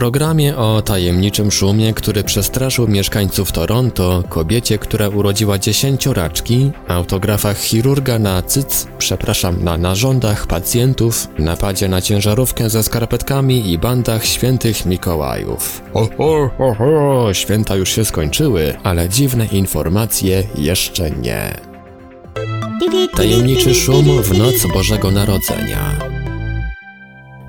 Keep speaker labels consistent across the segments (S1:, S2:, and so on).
S1: Programie o tajemniczym szumie, który przestraszył mieszkańców Toronto, kobiecie, która urodziła dziesięcioraczki, autografach chirurga na cyc, przepraszam, na narządach pacjentów, napadzie na ciężarówkę ze skarpetkami i bandach świętych Mikołajów. Ho, ho, ho, ho, święta już się skończyły, ale dziwne informacje jeszcze nie. Tajemniczy szum w noc Bożego Narodzenia.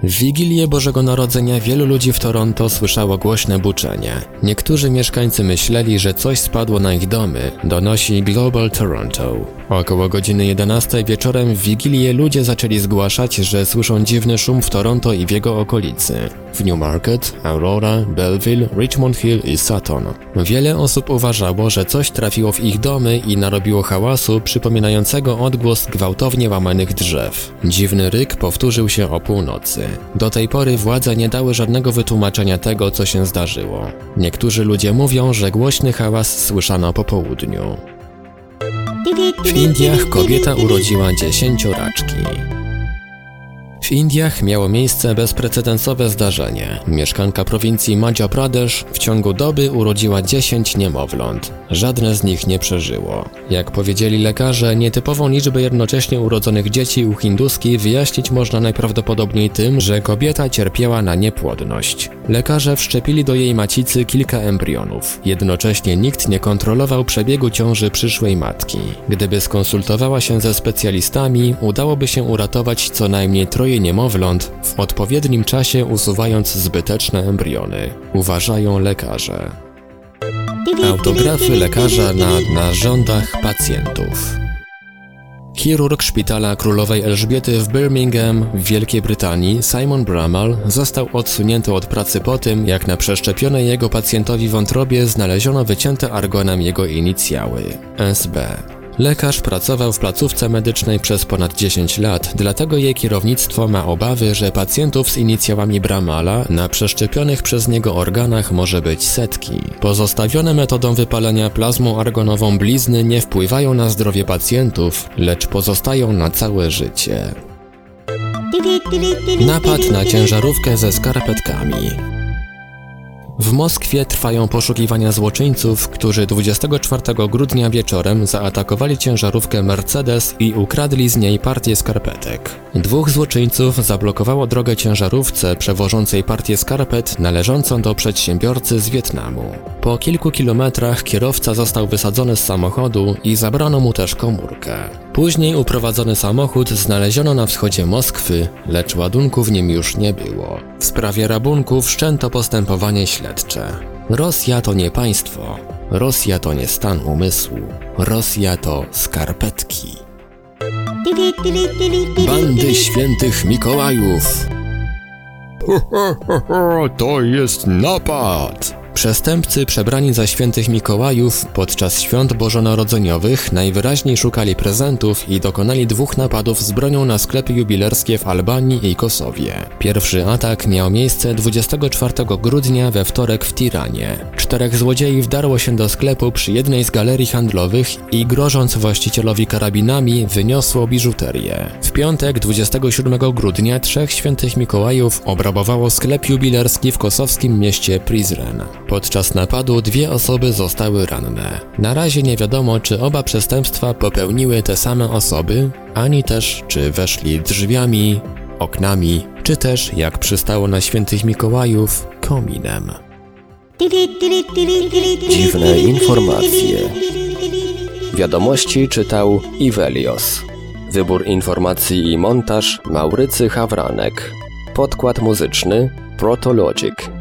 S1: W Wigilię Bożego Narodzenia wielu ludzi w Toronto słyszało głośne buczenie. Niektórzy mieszkańcy myśleli, że coś spadło na ich domy, donosi Global Toronto. Około godziny 11 wieczorem w Wigilię ludzie zaczęli zgłaszać, że słyszą dziwny szum w Toronto i w jego okolicy. W Newmarket, Aurora, Belleville, Richmond Hill i Sutton. Wiele osób uważało, że coś trafiło w ich domy i narobiło hałasu przypominającego odgłos gwałtownie łamanych drzew. Dziwny ryk powtórzył się o północy. Do tej pory władze nie dały żadnego wytłumaczenia tego, co się zdarzyło. Niektórzy ludzie mówią, że głośny hałas słyszano po południu. W Indiach kobieta urodziła dziesięcioraczki. W Indiach miało miejsce bezprecedensowe zdarzenie. Mieszkanka prowincji Madhya Pradesh w ciągu doby urodziła 10 niemowląt. Żadne z nich nie przeżyło. Jak powiedzieli lekarze, nietypową liczbę jednocześnie urodzonych dzieci u hinduskiej wyjaśnić można najprawdopodobniej tym, że kobieta cierpiała na niepłodność. Lekarze wszczepili do jej macicy kilka embrionów. Jednocześnie nikt nie kontrolował przebiegu ciąży przyszłej matki. Gdyby skonsultowała się ze specjalistami, udałoby się uratować co najmniej troje niemowląt w odpowiednim czasie usuwając zbyteczne embriony, uważają lekarze. Autografy lekarza na narządach pacjentów. Chirurg szpitala królowej Elżbiety w Birmingham w Wielkiej Brytanii, Simon Bramall, został odsunięty od pracy po tym, jak na przeszczepionej jego pacjentowi wątrobie znaleziono wycięte argonem jego inicjały SB. Lekarz pracował w placówce medycznej przez ponad 10 lat, dlatego jej kierownictwo ma obawy, że pacjentów z inicjałami Bramala na przeszczepionych przez niego organach może być setki. Pozostawione metodą wypalenia plazmą argonową blizny nie wpływają na zdrowie pacjentów, lecz pozostają na całe życie. Napad na ciężarówkę ze skarpetkami. W Moskwie trwają poszukiwania złoczyńców, którzy 24 grudnia wieczorem zaatakowali ciężarówkę Mercedes i ukradli z niej partię skarpetek. Dwóch złoczyńców zablokowało drogę ciężarówce przewożącej partię skarpet należącą do przedsiębiorcy z Wietnamu. Po kilku kilometrach kierowca został wysadzony z samochodu i zabrano mu też komórkę. Później uprowadzony samochód znaleziono na wschodzie Moskwy, lecz ładunku w nim już nie było. W sprawie rabunku wszczęto postępowanie śledcze. Rosja to nie państwo. Rosja to nie stan umysłu. Rosja to skarpetki. Bandy świętych Mikołajów. To jest napad! Przestępcy przebrani za świętych Mikołajów podczas świąt bożonarodzeniowych najwyraźniej szukali prezentów i dokonali dwóch napadów z bronią na sklepy jubilerskie w Albanii i Kosowie. Pierwszy atak miał miejsce 24 grudnia we wtorek w Tiranie. Czterech złodziei wdarło się do sklepu przy jednej z galerii handlowych i grożąc właścicielowi karabinami wyniosło biżuterię. W piątek 27 grudnia trzech świętych Mikołajów obrabowało sklep jubilerski w kosowskim mieście Prizren. Podczas napadu dwie osoby zostały ranne. Na razie nie wiadomo, czy oba przestępstwa popełniły te same osoby, ani też czy weszli drzwiami, oknami, czy też, jak przystało na świętych Mikołajów, kominem.
S2: Dziwne informacje. Wiadomości czytał Ivelios. Wybór informacji i montaż Maurycy Hawranek. Podkład muzyczny Protologic.